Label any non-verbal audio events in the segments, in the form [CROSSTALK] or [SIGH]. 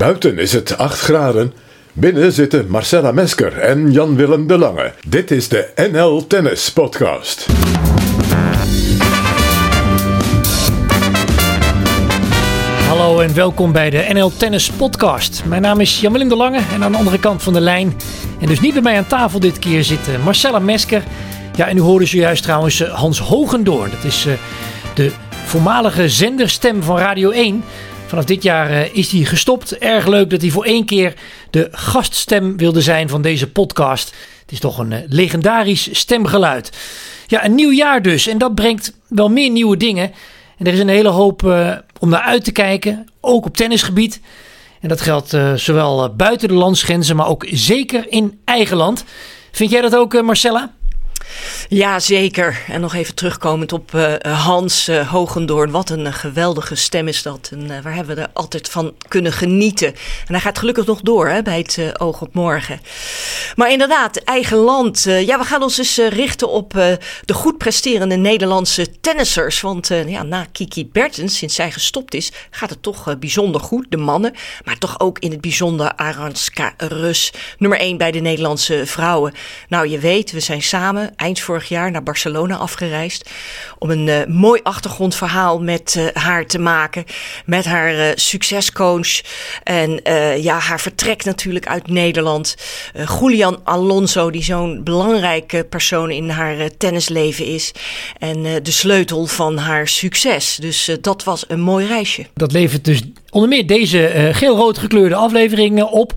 Buiten is het 8 graden. Binnen zitten Marcella Mesker en Jan-Willem de Lange. Dit is de NL Tennis Podcast. Hallo en welkom bij de NL Tennis Podcast. Mijn naam is Jan-Willem de Lange en aan de andere kant van de lijn, en dus niet bij mij aan tafel dit keer, zit eh, Marcella Mesker. Ja, en u hoorde zojuist trouwens eh, Hans Hogendoorn. Dat is uh, de voormalige zenderstem van Radio 1. Vanaf dit jaar uh, is hij gestopt. Erg leuk dat hij voor één keer de gaststem wilde zijn van deze podcast. Het is toch een uh, legendarisch stemgeluid. Ja, een nieuw jaar dus. En dat brengt wel meer nieuwe dingen. En er is een hele hoop uh, om naar uit te kijken. Ook op tennisgebied. En dat geldt zowel buiten de landsgrenzen, maar ook zeker in eigen land. Vind jij dat ook, Marcella? Ja, zeker. En nog even terugkomend op uh, Hans uh, Hogendoorn. Wat een uh, geweldige stem is dat. En waar hebben we er altijd van kunnen genieten. En hij gaat gelukkig nog door hè, bij het Oog op Morgen. Maar inderdaad, eigen land. ja, we gaan ons eens richten op de goed presterende Nederlandse tennissers. Want ja, na Kiki Bertens, sinds zij gestopt is, gaat het toch bijzonder goed. De mannen, maar toch ook in het bijzonder Aranska Rus. Nummer 1 bij de Nederlandse vrouwen. Nou, je weet, we zijn samen eind vorig jaar naar Barcelona afgereisd. Om een uh, mooi achtergrondverhaal met uh, haar te maken. Met haar uh, succescoach. En ja, haar vertrek natuurlijk uit Nederland. Julian Alonso, die zo'n belangrijke persoon in haar tennisleven is. En de sleutel van haar succes. Dus dat was een mooi reisje. Dat levert dus onder meer deze geel-rood gekleurde aflevering op.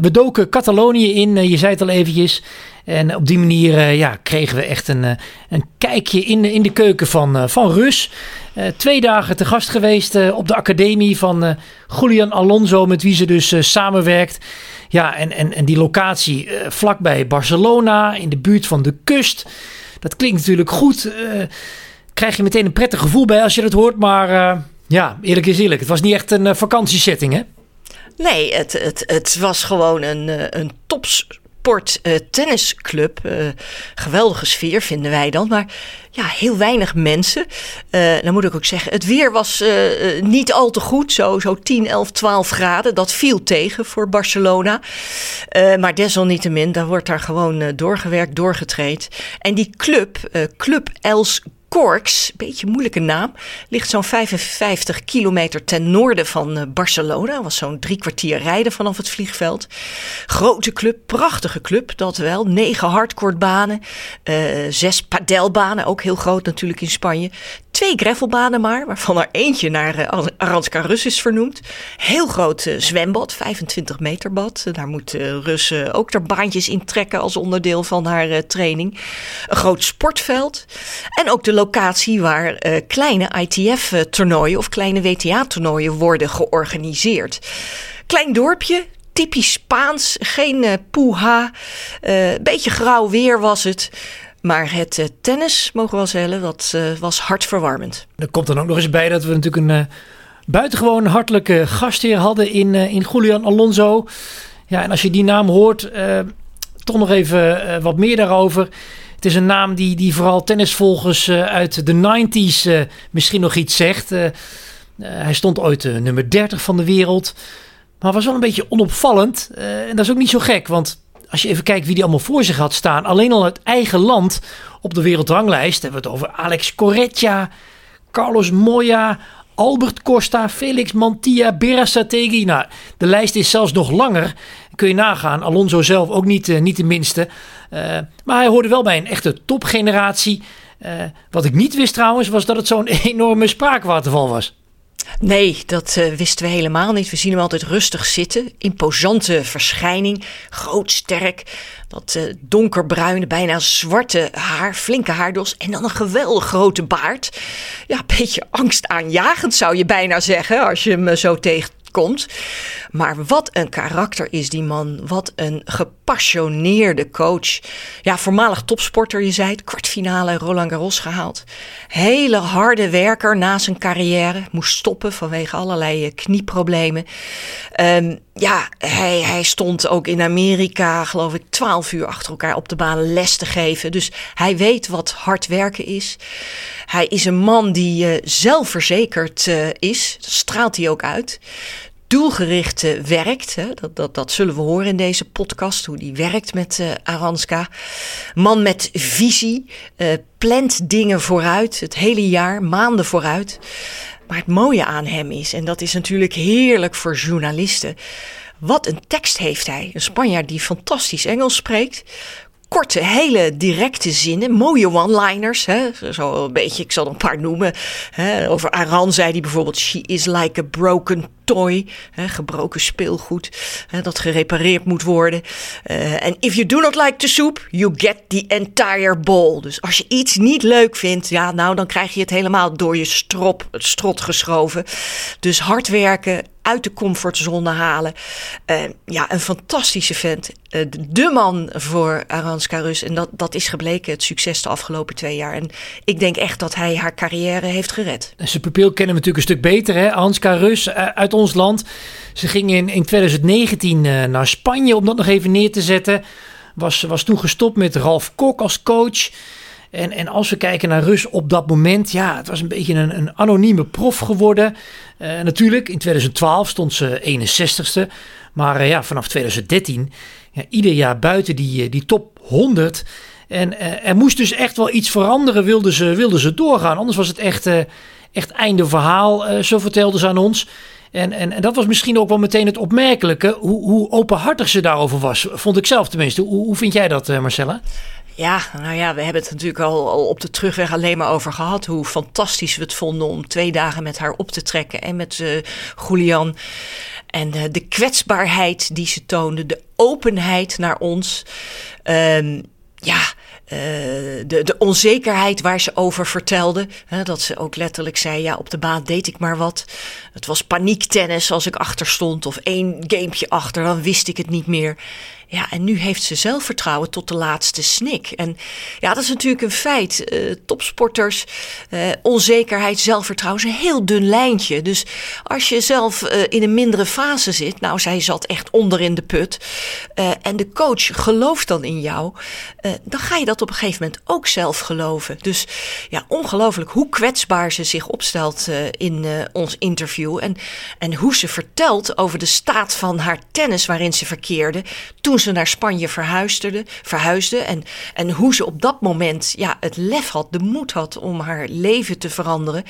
we doken Catalonië in, je zei het al eventjes. En op die manier uh, ja, kregen we echt een, uh, een kijkje in de, in de keuken van, uh, van Rus. twee dagen te gast geweest op de academie van Julian Alonso, met wie ze dus samenwerkt. Ja, en, en, en die locatie vlakbij Barcelona, in de buurt van de kust. Dat klinkt natuurlijk goed. krijg je meteen een prettig gevoel bij als je dat hoort. Maar ja, eerlijk is eerlijk, het was niet echt een vakantiesetting, hè? Nee, het, het, het was gewoon een, een tops sport uh, tennisclub. Uh, geweldige sfeer vinden wij dan. Maar ja, heel weinig mensen. Uh, dan moet ik ook zeggen, het weer was niet al te goed. Zo, zo 10, 11, 12 graden. Dat viel tegen voor Barcelona. maar desalniettemin, daar wordt daar gewoon doorgewerkt, doorgetraind. En die club, Club Els Corks, beetje moeilijke naam, ligt zo'n 55 kilometer ten noorden van uh, Barcelona. Was zo'n drie kwartier rijden vanaf het vliegveld. Grote club, prachtige club, dat wel. Negen hardcourtbanen, uh, zes padelbanen, ook heel groot natuurlijk in Spanje twee gravelbanen maar, waarvan er eentje naar uh, Aranska Rus is vernoemd. Heel groot uh, zwembad, 25 meter bad. Daar moet uh, Rus ook er baantjes in trekken als onderdeel van haar training. Een groot sportveld. En ook de locatie waar kleine ITF-toernooien of kleine WTA-toernooien worden georganiseerd. Klein dorpje, typisch Spaans, geen poeha. Beetje grauw weer was het. Maar het uh, tennis, mogen we wel zeggen, dat uh, was hartverwarmend. Er komt dan ook nog eens bij dat we natuurlijk een uh, buitengewoon hartelijke gastheer hadden in, in Julian Alonso. Ja, en als je die naam hoort, toch nog even wat meer daarover. Het is een naam die, die vooral tennisvolgers uit de 90s misschien nog iets zegt. hij stond ooit nummer 30 van de wereld. Maar was wel een beetje onopvallend. en dat is ook niet zo gek, want als je even kijkt wie die allemaal voor zich had staan. Alleen al het eigen land op de wereldranglijst. Hebben we het over Alex Corretja, Carlos Moya, Albert Costa, Felix Mantilla, Berasategui. Nou, de lijst is zelfs nog langer. Kun je nagaan. Alonso zelf ook niet, uh, niet de minste. Uh, maar hij hoorde wel bij een echte topgeneratie. Uh, wat ik niet wist trouwens, was dat het zo'n [LAUGHS] enorme spraakwaterval was. Nee, dat uh, wisten we helemaal niet. We zien hem altijd rustig zitten. Imposante verschijning. Groot, sterk. Dat uh, donkerbruine, bijna zwarte haar. Flinke haardos. En dan een geweldig grote baard. Ja, een beetje angstaanjagend zou je bijna zeggen. Als je hem uh, zo tegen komt. Maar wat een karakter is die man. Wat een gepassioneerde coach. Ja, voormalig topsporter, je zei het. Kwartfinale Roland Garros gehaald. Hele harde werker na zijn carrière. Moest stoppen vanwege allerlei eh, knieproblemen. Um, ja, hij, hij stond ook in Amerika, geloof ik, twaalf uur achter elkaar op de baan les te geven. Dus hij weet wat hard werken is. Hij is een man die uh, zelfverzekerd uh, is. Dat straalt hij ook uit doelgericht werkt. Hè. Dat, dat, dat zullen we horen in deze podcast, hoe die werkt met uh, Aranska. Man met visie, uh, plant dingen vooruit, het hele jaar, maanden vooruit. Maar het mooie aan hem is, en dat is natuurlijk heerlijk voor journalisten. Wat een tekst heeft hij. Een Spanjaard die fantastisch Engels spreekt korte, hele directe zinnen, mooie one-liners. Zo een beetje, ik zal er een paar noemen. Hè. Over Aran zei hij bijvoorbeeld: She is like a broken toy, hè, gebroken speelgoed, hè, dat gerepareerd moet worden. En uh, if you do not like the soup, you get the entire bowl. Dus als je iets niet leuk vindt, ja, nou dan krijg je het helemaal door je strop, het strot geschoven. Dus hard werken, uit de comfortzone halen. Uh, ja, een fantastische vent. Uh, de man voor Aranska Rus. En dat, dat is gebleken het succes de afgelopen twee jaar. En ik denk echt dat hij haar carrière heeft gered. Zijn pupil kennen we natuurlijk een stuk beter, hè? Aranska Rus uit ons land. Ze ging in, in 2019 uh, naar Spanje om dat nog even neer te zetten. Was, was toen gestopt met Ralf Kok als coach. En, en als we kijken naar Rus op dat moment, ja, het was een beetje een, een anonieme prof geworden. Uh, natuurlijk, in 2012 stond ze 61ste. Maar uh, ja, vanaf 2013, ja, ieder jaar buiten die, die top 100. En er moest dus echt wel iets veranderen, wilden ze, wilden ze doorgaan. Anders was het echt, echt einde verhaal, zo vertelden ze aan ons. En, en, en, dat was misschien ook wel meteen het opmerkelijke, hoe, hoe openhartig ze daarover was. Vond ik zelf tenminste. Hoe, hoe vind jij dat, Marcella? Ja, nou ja, we hebben het natuurlijk al, al, op de terugweg alleen maar over gehad. Hoe fantastisch we het vonden om twee dagen met haar op te trekken. En met uh, Julian. En uh, de kwetsbaarheid die ze toonde. De openheid naar ons. Um, ja, de, de onzekerheid waar ze over vertelde. Hè, dat ze ook letterlijk zei: Ja, op de baan deed ik maar wat. Het was paniektennis als ik achter stond. Of één gamepje achter, dan wist ik het niet meer. Ja, en nu heeft ze zelfvertrouwen tot de laatste snik. En ja, dat is natuurlijk een feit. Uh, topsporters, uh, onzekerheid, zelfvertrouwen is een heel dun lijntje. Dus als je zelf uh, in een mindere fase zit, nou, zij zat echt onder in de put. en de coach gelooft dan in jou, dan ga je dat op een gegeven moment ook zelf geloven. Dus ja, ongelooflijk hoe kwetsbaar ze zich opstelt in ons interview. En, en hoe ze vertelt over de staat van haar tennis waarin ze verkeerde. Toen toen ze naar Spanje verhuisde, verhuisde en, en hoe ze op dat moment ja, het lef had, de moed had om haar leven te veranderen.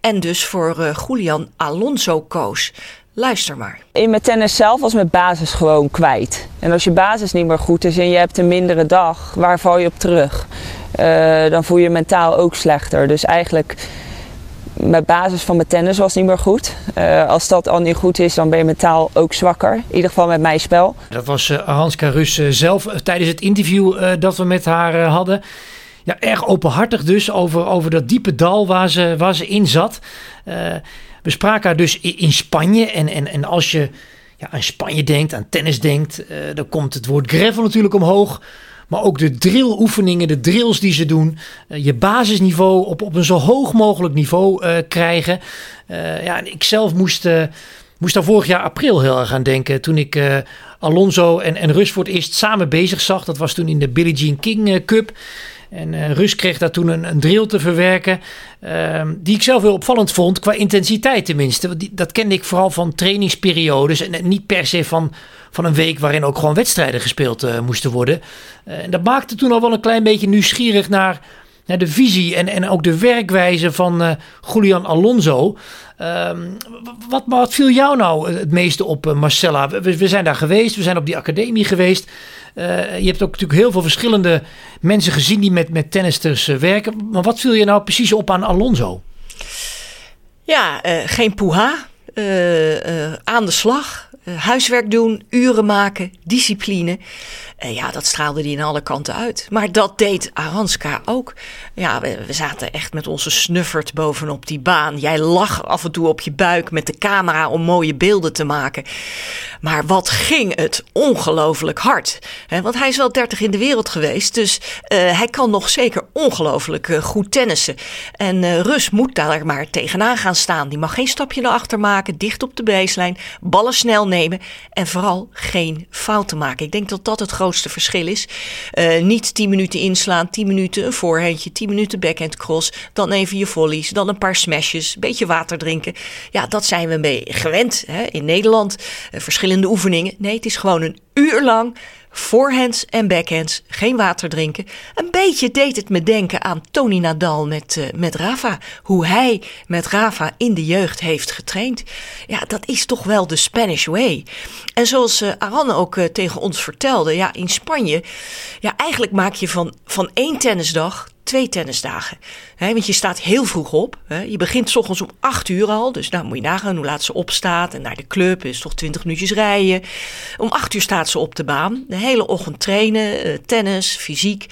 En dus voor uh, Julian Alonso koos. Luister maar. In mijn tennis zelf was mijn basis gewoon kwijt. En als je basis niet meer goed is en je hebt een mindere dag, waar val je op terug? Uh, dan voel je mentaal ook slechter. Dus eigenlijk mijn basis van mijn tennis was niet meer goed. Uh, als dat al niet goed is, dan ben je mentaal ook zwakker. In ieder geval met mijn spel. Dat was uh, Aranska Rus uh, zelf tijdens het interview dat we met haar hadden. Ja, erg openhartig dus over, over dat diepe dal waar ze, waar ze in zat. We spraken haar dus in, Spanje. En, en, en als je ja, aan Spanje denkt, aan tennis denkt, dan komt het woord gravel natuurlijk omhoog. Maar ook de drilloefeningen, de drills die ze doen. Uh, je basisniveau op, op een zo hoog mogelijk niveau uh, krijgen. Ja, ik zelf moest, moest daar vorig jaar april heel erg aan denken. Toen ik Alonso en, en Rus voor het eerst samen bezig zag. Dat was toen in de Billie Jean King Cup. En uh, Rus kreeg daar toen een, een drill te verwerken. Uh, die ik zelf heel opvallend vond, qua intensiteit tenminste. Want dat kende ik vooral van trainingsperiodes. En, niet per se van, van een week waarin ook gewoon wedstrijden gespeeld uh, moesten worden. Uh, en dat maakte toen al wel een klein beetje nieuwsgierig naar, naar de visie en, en ook de werkwijze van Julian Alonso. Ehm, wat, wat viel jou nou het meeste op, Marcella? We, zijn daar geweest, we zijn op die academie geweest. Uh, je hebt ook natuurlijk heel veel verschillende mensen gezien die met, met tennisters werken. Maar wat viel je nou precies op aan Alonso? Ja, geen poeha. aan de slag. huiswerk doen, uren maken, discipline. En ja, dat straalde hij in alle kanten uit. Maar dat deed Aranska ook. Ja, we, zaten echt met onze snuffert bovenop die baan. Jij lag af en toe op je buik met de camera om mooie beelden te maken. Maar wat ging het ongelooflijk hard. Want hij is wel 30 in de wereld geweest. Dus uh, hij kan nog zeker ongelooflijk uh, goed tennissen. En Rus moet daar maar tegenaan gaan staan. Die mag geen stapje naar achter maken. Dicht op de baseline. Ballen snel nemen. En vooral geen fouten maken. Ik denk dat dat het grootste grootste verschil is. Uh, niet 10 minuten inslaan, 10 minuten een voorhandje, 10 minuten backhand cross. Dan even je volleys, dan een paar smashes, een beetje water drinken. Ja, dat zijn we beetje gewend hè, in Nederland. Uh, verschillende oefeningen. Nee, het is gewoon een uur lang Voorhands en backhands, geen water drinken. Een beetje deed het me denken aan Tony Nadal met, uh, met Rafa. Hoe hij met Rafa in de jeugd heeft getraind. Ja, dat is toch wel de Spanish way. En zoals uh, Aran ook uh, tegen ons vertelde, ja, in Spanje, ja, eigenlijk maak je van, van één tennisdag twee tennisdagen. Want je staat heel vroeg op. Je begint s ochtends om acht uur al. Dus nou moet je nagaan hoe laat ze opstaat. En naar de club is toch twintig minuutjes rijden. Om acht uur staat ze op de baan. De hele ochtend trainen, uh, tennis, fysiek.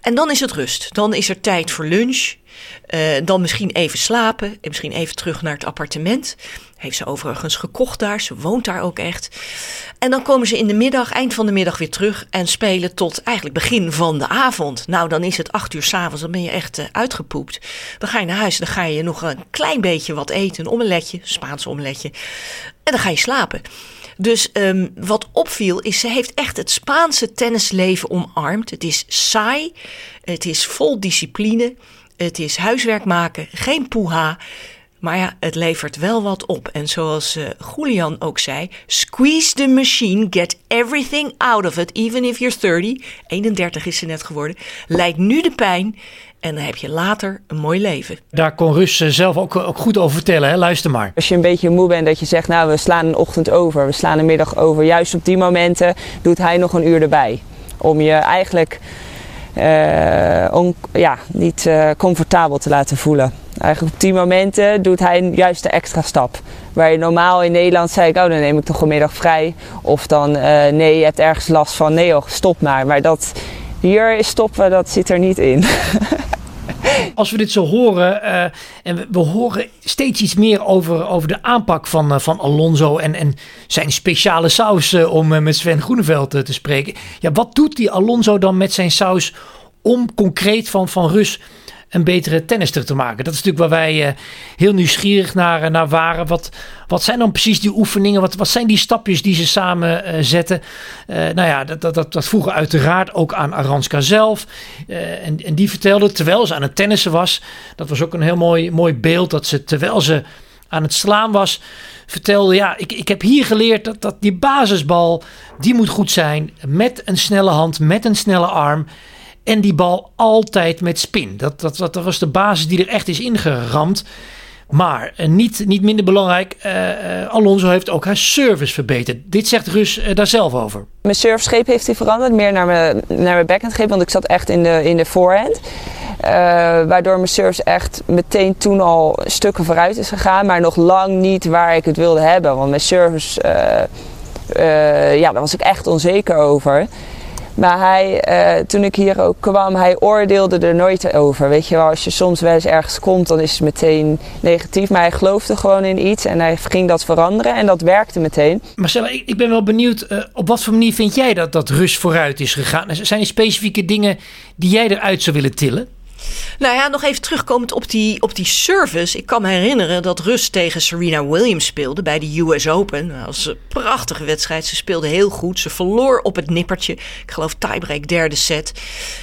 En dan is het rust. Dan is er tijd voor lunch. Uh, dan misschien even slapen en misschien even terug naar het appartement. Heeft ze overigens gekocht daar, ze woont daar ook echt. En dan komen ze in de middag, eind van de middag weer terug en spelen tot eigenlijk begin van de avond. Nou, dan is het acht uur s'avonds, dan ben je echt uh, uitgepoept. Dan ga je naar huis, dan ga je nog een klein beetje wat eten, een omeletje, Spaans omeletje. En dan ga je slapen. Dus um, wat opviel is, ze heeft echt het Spaanse tennisleven omarmd. Het is saai, het is vol discipline, het is huiswerk maken, geen poeha. Maar ja, het levert wel wat op. En zoals uh, Julian ook zei: squeeze the machine, get everything out of it, even if you're 30. 31 is ze net geworden. Lijkt nu de pijn. En dan heb je later een mooi leven. Daar kon Rus zelf ook, ook goed over vertellen. Hè? Luister maar. Als je een beetje moe bent dat je zegt, nou we slaan een ochtend over, we slaan een middag over. Juist op die momenten doet hij nog een uur erbij. Om je eigenlijk on, ja, niet uh, comfortabel te laten voelen. Eigenlijk op die momenten doet hij juist de extra stap. Waar je normaal in Nederland zei ik, oh dan neem ik toch een middag vrij. Of dan uh, nee, je hebt ergens last van, nee stop maar. Maar dat hier stoppen, dat zit er niet in. [LAUGHS] [LAUGHS] Als we dit zo horen, uh, en we, horen steeds iets meer over, over de aanpak van, uh, van Alonso en, en zijn speciale saus, uh, om met Sven Groeneveld te spreken. Ja, wat doet die Alonso dan met zijn saus om concreet van, van Rus een betere tennister te maken. Dat is natuurlijk waar wij uh, heel nieuwsgierig naar, uh, naar waren. Wat, wat zijn dan precies die oefeningen? Wat, wat zijn die stapjes die ze samen uh, zetten? nou ja, dat, dat, dat, dat vroegen uiteraard ook aan Aranska zelf. en, en die vertelde, terwijl ze aan het tennissen was... dat was ook een heel mooi, mooi beeld... dat ze terwijl ze aan het slaan was... vertelde, ja, ik, ik heb hier geleerd dat, dat die basisbal... die moet goed zijn met een snelle hand, met een snelle arm... En die bal altijd met spin. Dat, dat, dat, was de basis die er echt is ingeramd. Maar uh, niet, niet minder belangrijk, uh, uh, Alonso heeft ook haar service verbeterd. Dit zegt Rus daar zelf over. Mijn service heeft hij veranderd, meer naar mijn, naar mijn backhand greep, want ik zat echt in de, in de voorhand. waardoor mijn service echt meteen toen al stukken vooruit is gegaan, maar nog lang niet waar ik het wilde hebben. Want mijn service, ja, daar was ik echt onzeker over. Maar hij, uh, toen ik hier ook kwam, hij oordeelde er nooit over. Weet je wel, als je soms wel eens ergens komt, dan is het meteen negatief. Maar hij geloofde gewoon in iets en hij ging dat veranderen en dat werkte meteen. Marcella, ik, ik ben wel benieuwd, uh, op wat voor manier vind jij dat, dat Rus vooruit is gegaan? Zijn er specifieke dingen die jij eruit zou willen tillen? Nou ja, nog even terugkomend op die, op die service. Ik kan me herinneren dat Rus tegen Serena Williams speelde bij de US Open. Dat was een prachtige wedstrijd. Ze speelde heel goed. Ze verloor op het nippertje. Ik geloof tiebreak derde set.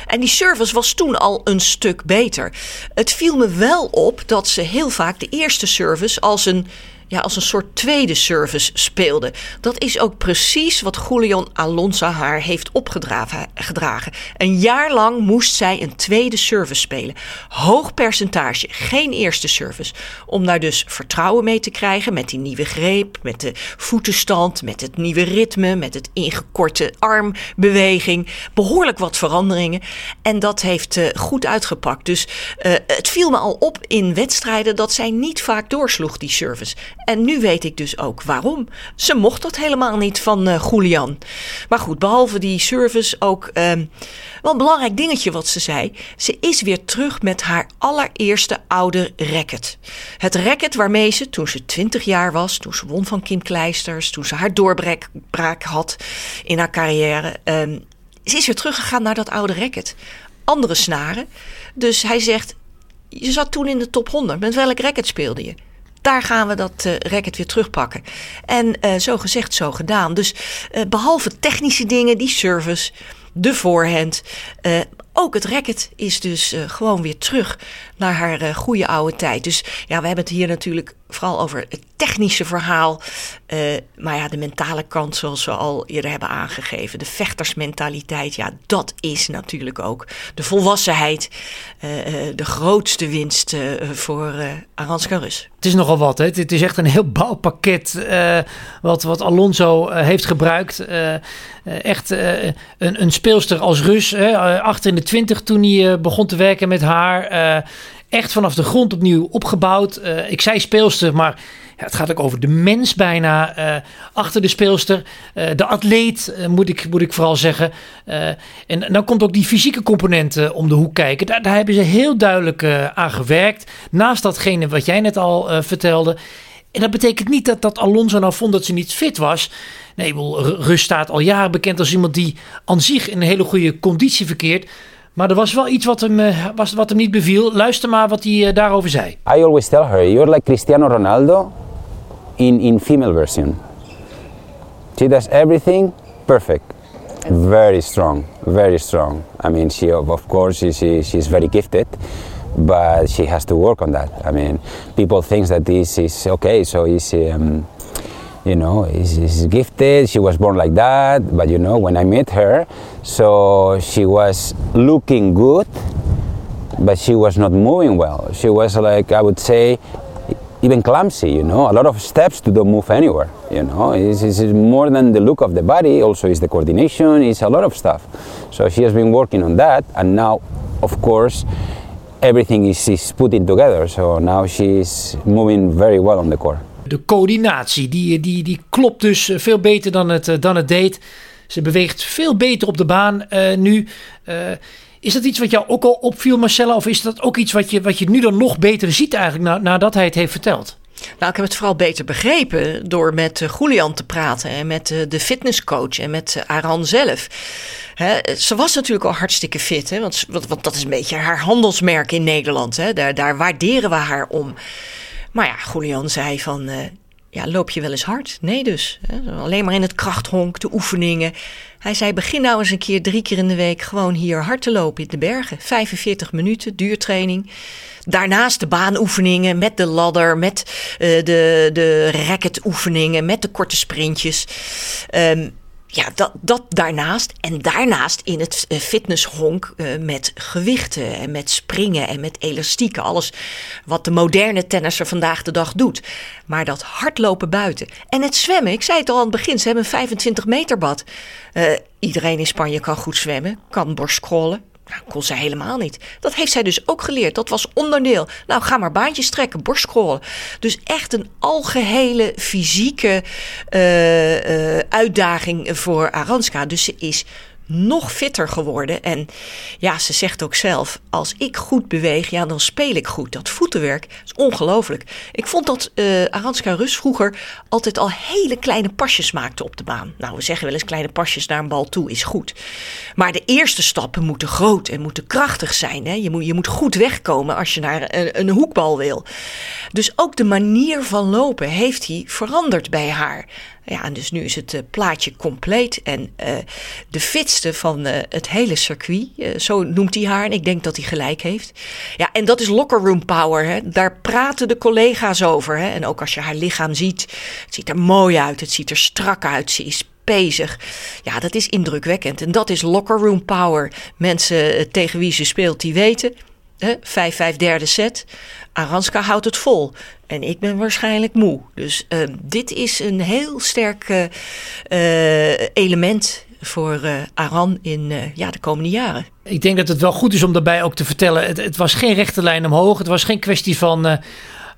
En die service was toen al een stuk beter. Het viel me wel op dat ze heel vaak de eerste service als een ja, als een soort tweede service speelde. Dat is ook precies wat Julian Alonso haar heeft opgedragen. Een jaar lang moest zij een tweede service spelen. Hoog percentage, geen eerste service. Om daar dus vertrouwen mee te krijgen met die nieuwe greep, met de voetenstand, met het nieuwe ritme, met het ingekorte armbeweging. Behoorlijk wat veranderingen. En dat heeft uh, goed uitgepakt. Dus uh, het viel me al op in wedstrijden dat zij niet vaak doorsloeg, die service. En nu weet ik dus ook waarom. Ze mocht dat helemaal niet van uh, Julian. Maar goed, behalve die service ook um, wel een belangrijk dingetje wat ze zei. Ze is weer terug met haar allereerste oude racket. Het racket waarmee ze toen ze 20 jaar was, toen ze won van Kim Kleisters, toen ze haar doorbraak had in haar carrière. Um, ze is weer teruggegaan naar dat oude racket. Andere snaren. Dus hij zegt, je zat toen in de top 100. Met welk racket speelde je? Daar gaan we dat uh, racket weer terugpakken. En uh, zo gezegd, zo gedaan. Dus uh, behalve technische dingen, die service, de voorhand, ook het racket is dus gewoon weer terug naar haar goede oude tijd. Dus ja, we hebben het hier natuurlijk vooral over het technische verhaal. Uh, maar ja, de mentale kant, zoals we al eerder hebben aangegeven. De vechtersmentaliteit, ja, dat is natuurlijk ook de volwassenheid. Uh, de grootste winst voor Aranska Rus. Het is nogal wat, hè? Het is echt een heel bouwpakket wat, wat Alonso heeft gebruikt. echt een, een speelster als Rus, hè? achter in de twintig toen hij begon te werken met haar echt vanaf de grond opnieuw opgebouwd. Uh, ik zei speelster, maar ja, het gaat ook over de mens bijna uh, achter de speelster. Uh, de atleet, moet, ik, moet ik vooral zeggen. en dan komt ook die fysieke component om de hoek kijken. Daar, daar hebben ze heel duidelijk aan gewerkt. Naast datgene wat jij net al vertelde. En dat betekent niet dat, dat Alonso nou vond dat ze niet fit was. Nee, Rust staat al jaren bekend als iemand die aan zich in een hele goede conditie verkeert. Maar er was wel iets wat hem, uh, was, wat hem niet beviel. Luister maar wat hij uh, daarover zei. I always tell her, you're like Cristiano Ronaldo in, in female version. She does everything perfect. Very strong, very strong. I mean, she of course she, she's very gifted, but she has to work on that. I mean, people think that this is okay, so is um, you know, is gifted. She was born like that. But you know, when I met her, so she was looking good, but she was not moving well. She was like, I would say, even clumsy, you know, a lot of steps to don't move anywhere, you know. It's, it's more than the look of the body, also is the coordination, it's a lot of stuff. So she has been working on that, and now, of course, everything is, is putting together. So now she's moving very well on the core. de coördinatie, die, die, die klopt dus veel beter dan het, eh, dan het deed. Ze beweegt veel beter op de baan uh, nu. Uh, is dat iets wat jou ook al opviel, Marcella? Of is dat ook iets wat je, wat je nu dan nog beter ziet eigenlijk na, nadat hij het heeft verteld? Nou, ik heb het vooral beter begrepen door met Julian te praten en met de fitnesscoach en met Aran zelf. ze was natuurlijk al hartstikke fit, hè, want, want, dat is een beetje haar handelsmerk in Nederland. Hè. Daar, daar waarderen we haar om. Maar ja, Julian zei van, ja, loop je wel eens hard? Nee dus. Hè? Alleen maar in het krachthonk, de oefeningen. Hij zei, begin nou eens een keer drie keer in de week gewoon hier hard te lopen in de bergen. 45 minuten, duurtraining. Daarnaast de baanoefeningen met de ladder, met uh, de, de racketoefeningen, met de korte sprintjes. Um, ja, dat, dat daarnaast. En daarnaast in het eh, fitnesshonk uh, met gewichten en met springen en met elastieken. Alles wat de moderne tennisser vandaag de dag doet. Maar dat hardlopen buiten. En het zwemmen, ik zei het al aan het begin, ze hebben een 25 meter bad. Uh, iedereen in Spanje kan goed zwemmen, kan borstcrawlen. Nou, kon zij helemaal niet. Dat heeft zij dus ook geleerd. Dat was onderdeel. Nou, ga maar baantjes trekken, borstcrawlen. Dus echt een algehele fysieke uh, uh, uitdaging voor Aranska. Dus ze is nog fitter geworden. En ja, ze zegt ook zelf: als ik goed beweeg, ja, dan speel ik goed. Dat voetenwerk is ongelooflijk. Ik vond dat uh, Aranska Rus vroeger altijd al hele kleine pasjes maakte op de baan. Nou, we zeggen wel eens kleine pasjes naar een bal toe is goed. Maar de eerste stappen moeten groot en moeten krachtig zijn. Hè? Je, moet, je moet goed wegkomen als je naar een, een hoekbal wil. Dus ook de manier van lopen heeft hij veranderd bij haar. Ja, en dus nu is het uh, plaatje compleet. En uh, de fitste van uh, het hele circuit, zo noemt hij haar. En ik denk dat hij gelijk heeft. Ja, en dat is locker room power. Hè. Daar praten de collega's over. Hè. En ook als je haar lichaam ziet, het ziet er mooi uit. Het ziet er strak uit. Ze is bezig. Ja, dat is indrukwekkend. En dat is locker room power. Mensen tegen wie ze speelt, die weten. 5-5 derde set. Aranska houdt het vol. En ik ben waarschijnlijk moe. Dus uh, dit is een heel sterk uh, element voor uh, Aran in ja, de komende jaren. Ik denk dat het wel goed is om daarbij ook te vertellen. Het, het was geen rechte lijn omhoog. Het was geen kwestie van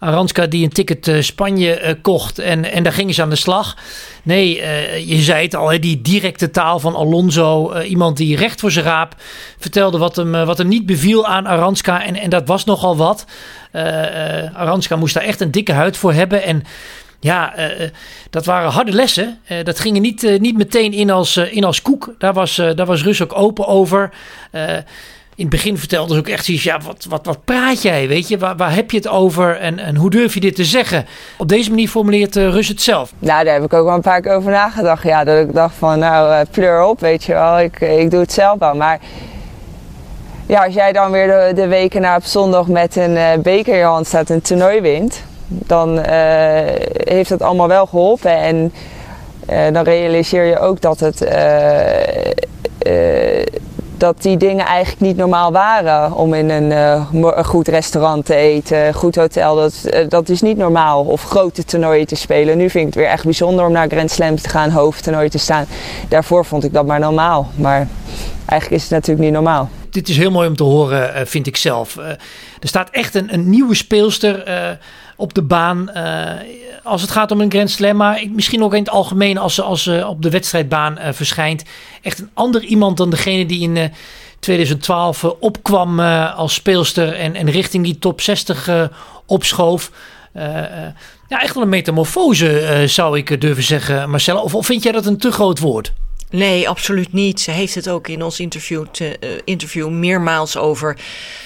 Aranska die een ticket uh, Spanje uh, kocht en, en daar gingen ze aan de slag. Nee, uh, je zei het al, hè, die directe taal van Alonso. iemand die recht voor zijn raap vertelde wat hem, wat hem niet beviel aan Aranska. En, en dat was nogal wat. Aranska moest daar echt een dikke huid voor hebben. En ja, dat waren harde lessen. dat ging niet, niet meteen in als, in als koek. Daar was, daar was Rus ook open over In het begin vertelde ze ook echt zoiets, ja, wat, wat, wat praat jij, weet je? Waar, waar heb je het over en, en hoe durf je dit te zeggen? Op deze manier formuleert uh, Rus het zelf. Nou, daar heb ik ook wel een paar keer over nagedacht. Ja, dat ik dacht van, nou, uh, pleur op, weet je wel. Ik, ik doe het zelf wel, maar... Ja, als jij dan weer de, de weken na op zondag met een uh, beker in je hand staat en een toernooi wint... dan heeft dat allemaal wel geholpen en... dan realiseer je ook dat het dat die dingen eigenlijk niet normaal waren. Om in een, een goed restaurant te eten, goed hotel, dat, uh, dat is niet normaal. Of grote toernooien te spelen. Nu vind ik het weer echt bijzonder om naar Grand Slams te gaan, hoofdtoernooi te staan. Daarvoor vond ik dat maar normaal. Maar eigenlijk is het natuurlijk niet normaal. Dit is heel mooi om te horen, uh, vind ik zelf. er staat echt een, een nieuwe speelster op de baan. Uh, als het gaat om een Grand Slam, maar misschien ook in het algemeen als ze, als ze op de wedstrijdbaan uh, verschijnt. Echt een ander iemand dan degene die in uh, 2012 opkwam als speelster en, en richting die top 60 opschoof. ja, echt wel een metamorfose zou ik durven zeggen, Marcella. Of, of vind jij dat een te groot woord? Nee, absoluut niet. Ze heeft het ook in ons interview, te, interview meermaals over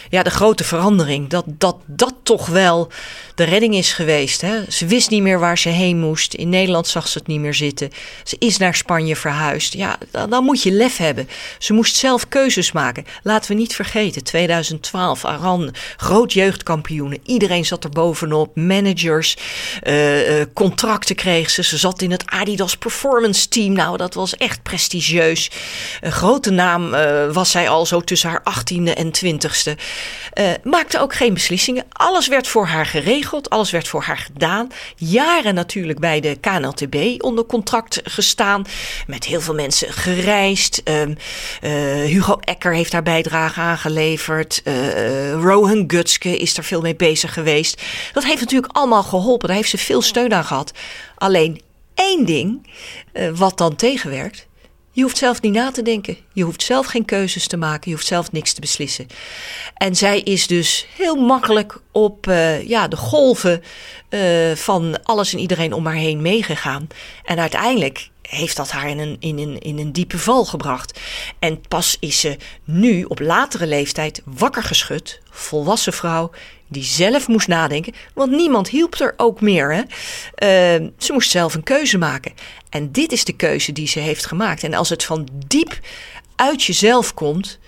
ja, de grote verandering. Dat, dat dat toch wel de redding is geweest. Hè? Ze wist niet meer waar ze heen moest. In Nederland zag ze het niet meer zitten. Ze is naar Spanje verhuisd. Ja, dan, moet je lef hebben. Ze moest zelf keuzes maken. Laten we niet vergeten, 2012, Aran, groot jeugdkampioenen. Iedereen zat er bovenop. Managers, uh, uh, contracten kreeg ze. Ze zat in het Adidas Performance Team. Nou, dat was echt prestigieus. Een grote naam uh, was zij al zo tussen haar 18e en 20e. Uh, maakte ook geen beslissingen. Alles werd voor haar geregeld, alles werd voor haar gedaan. Jaren natuurlijk bij de KNLTB onder contract gestaan. Met heel veel mensen gereisd. Um, uh, Hugo Ecker heeft daar bijdrage aan geleverd. Uh, Rohan Gutske is er veel mee bezig geweest. Dat heeft natuurlijk allemaal geholpen. Daar heeft ze veel steun aan gehad. Alleen één ding wat dan tegenwerkt. Je hoeft zelf niet na te denken. Je hoeft zelf geen keuzes te maken. Je hoeft zelf niks te beslissen. En zij is dus heel makkelijk op uh, ja, de golven uh, van alles en iedereen om haar heen meegegaan. En uiteindelijk heeft dat haar in een, in, een, in een diepe val gebracht. En pas is ze nu op latere leeftijd wakker geschud, volwassen vrouw, die zelf moest nadenken, want niemand hielp er ook meer. Hè? Uh, ze moest zelf een keuze maken. En dit is de keuze die ze heeft gemaakt. En als het van diep uit jezelf komt,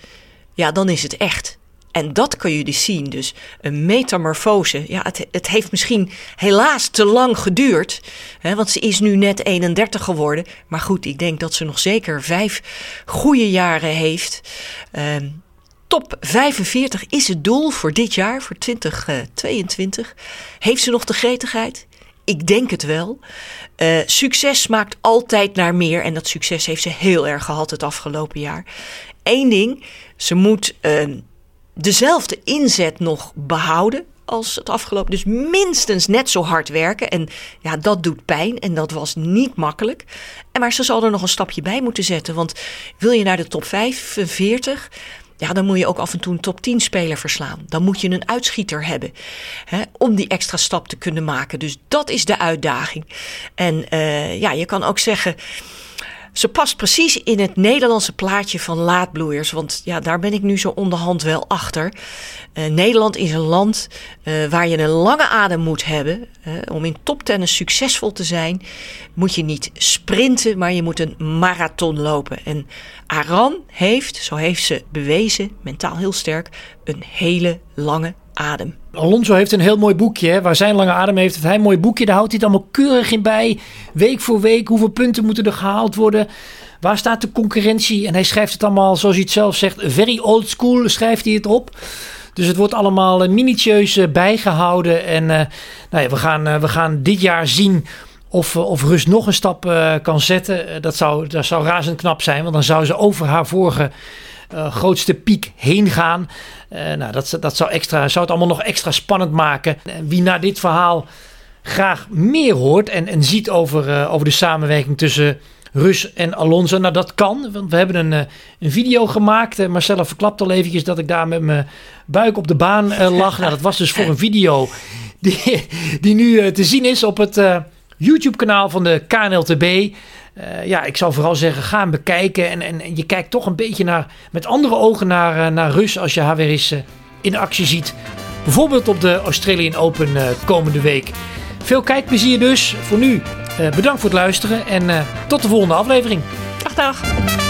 ja, dan is het echt. En dat kun je dus zien. Dus een metamorfose. Ja, het, het heeft misschien helaas te lang geduurd. Hè, want ze is nu net 31 geworden. Maar goed, ik denk dat ze nog zeker vijf goede jaren heeft. Uh, top 45 is het doel voor dit jaar, voor 2022. Heeft ze nog de gretigheid? Ik denk het wel. Uh, succes maakt altijd naar meer. En dat succes heeft ze heel erg gehad het afgelopen jaar. Eén ding, ze moet uh, dezelfde inzet nog behouden als het afgelopen. Dus minstens net zo hard werken. En ja, dat doet pijn en dat was niet makkelijk. En maar ze zal er nog een stapje bij moeten zetten. Want wil je naar de top 45, ja, dan moet je ook af en toe een top 10 speler verslaan. Dan moet je een uitschieter hebben hè, om die extra stap te kunnen maken. Dus dat is de uitdaging. En uh, ja, je kan ook zeggen. Ze past precies in het Nederlandse plaatje van laadbloeiers. Want ja, daar ben ik nu zo onderhand wel achter. Uh, Nederland is een land uh, waar je een lange adem moet hebben. Uh, om in toptennis succesvol te zijn, moet je niet sprinten, maar je moet een marathon lopen. En Aran heeft, zo heeft ze bewezen, mentaal heel sterk, een hele lange adem. Alonso heeft een heel mooi boekje. Waar zijn lange adem heeft, heeft hij mooi boekje. Daar houdt hij het allemaal keurig in bij. Week voor week. Hoeveel punten moeten er gehaald worden? Waar staat de concurrentie? En hij schrijft het allemaal, zoals hij het zelf zegt, very old school schrijft hij het op. Dus het wordt allemaal uh, minutieus uh, bijgehouden. En uh, nou ja, we, gaan, we gaan dit jaar zien of, of Rus nog een stap kan zetten. dat, zou, dat zou razend knap zijn. Want dan zou ze over haar vorige uh, grootste piek heen gaan. Uh, nou, dat, dat zou, extra, zou het allemaal nog extra spannend maken. Wie na dit verhaal graag meer hoort en, en ziet over, uh, over de samenwerking tussen Rus en Alonso. Nou, dat kan, want we hebben een, een video gemaakt. Marcella verklapt al eventjes dat ik daar met mijn buik op de baan [LAUGHS] lag. nou, dat was dus voor een video die, die nu te zien is op het YouTube-kanaal van de KNLTB. Eh, ja, ik zou vooral zeggen, ga bekijken. En, en, je kijkt toch een beetje naar, met andere ogen naar, uh, naar Rus als je haar weer eens uh, in actie ziet. Bijvoorbeeld op de Australian Open komende week. Veel kijkplezier dus. Voor nu bedankt voor het luisteren en tot de volgende aflevering. Dag dag.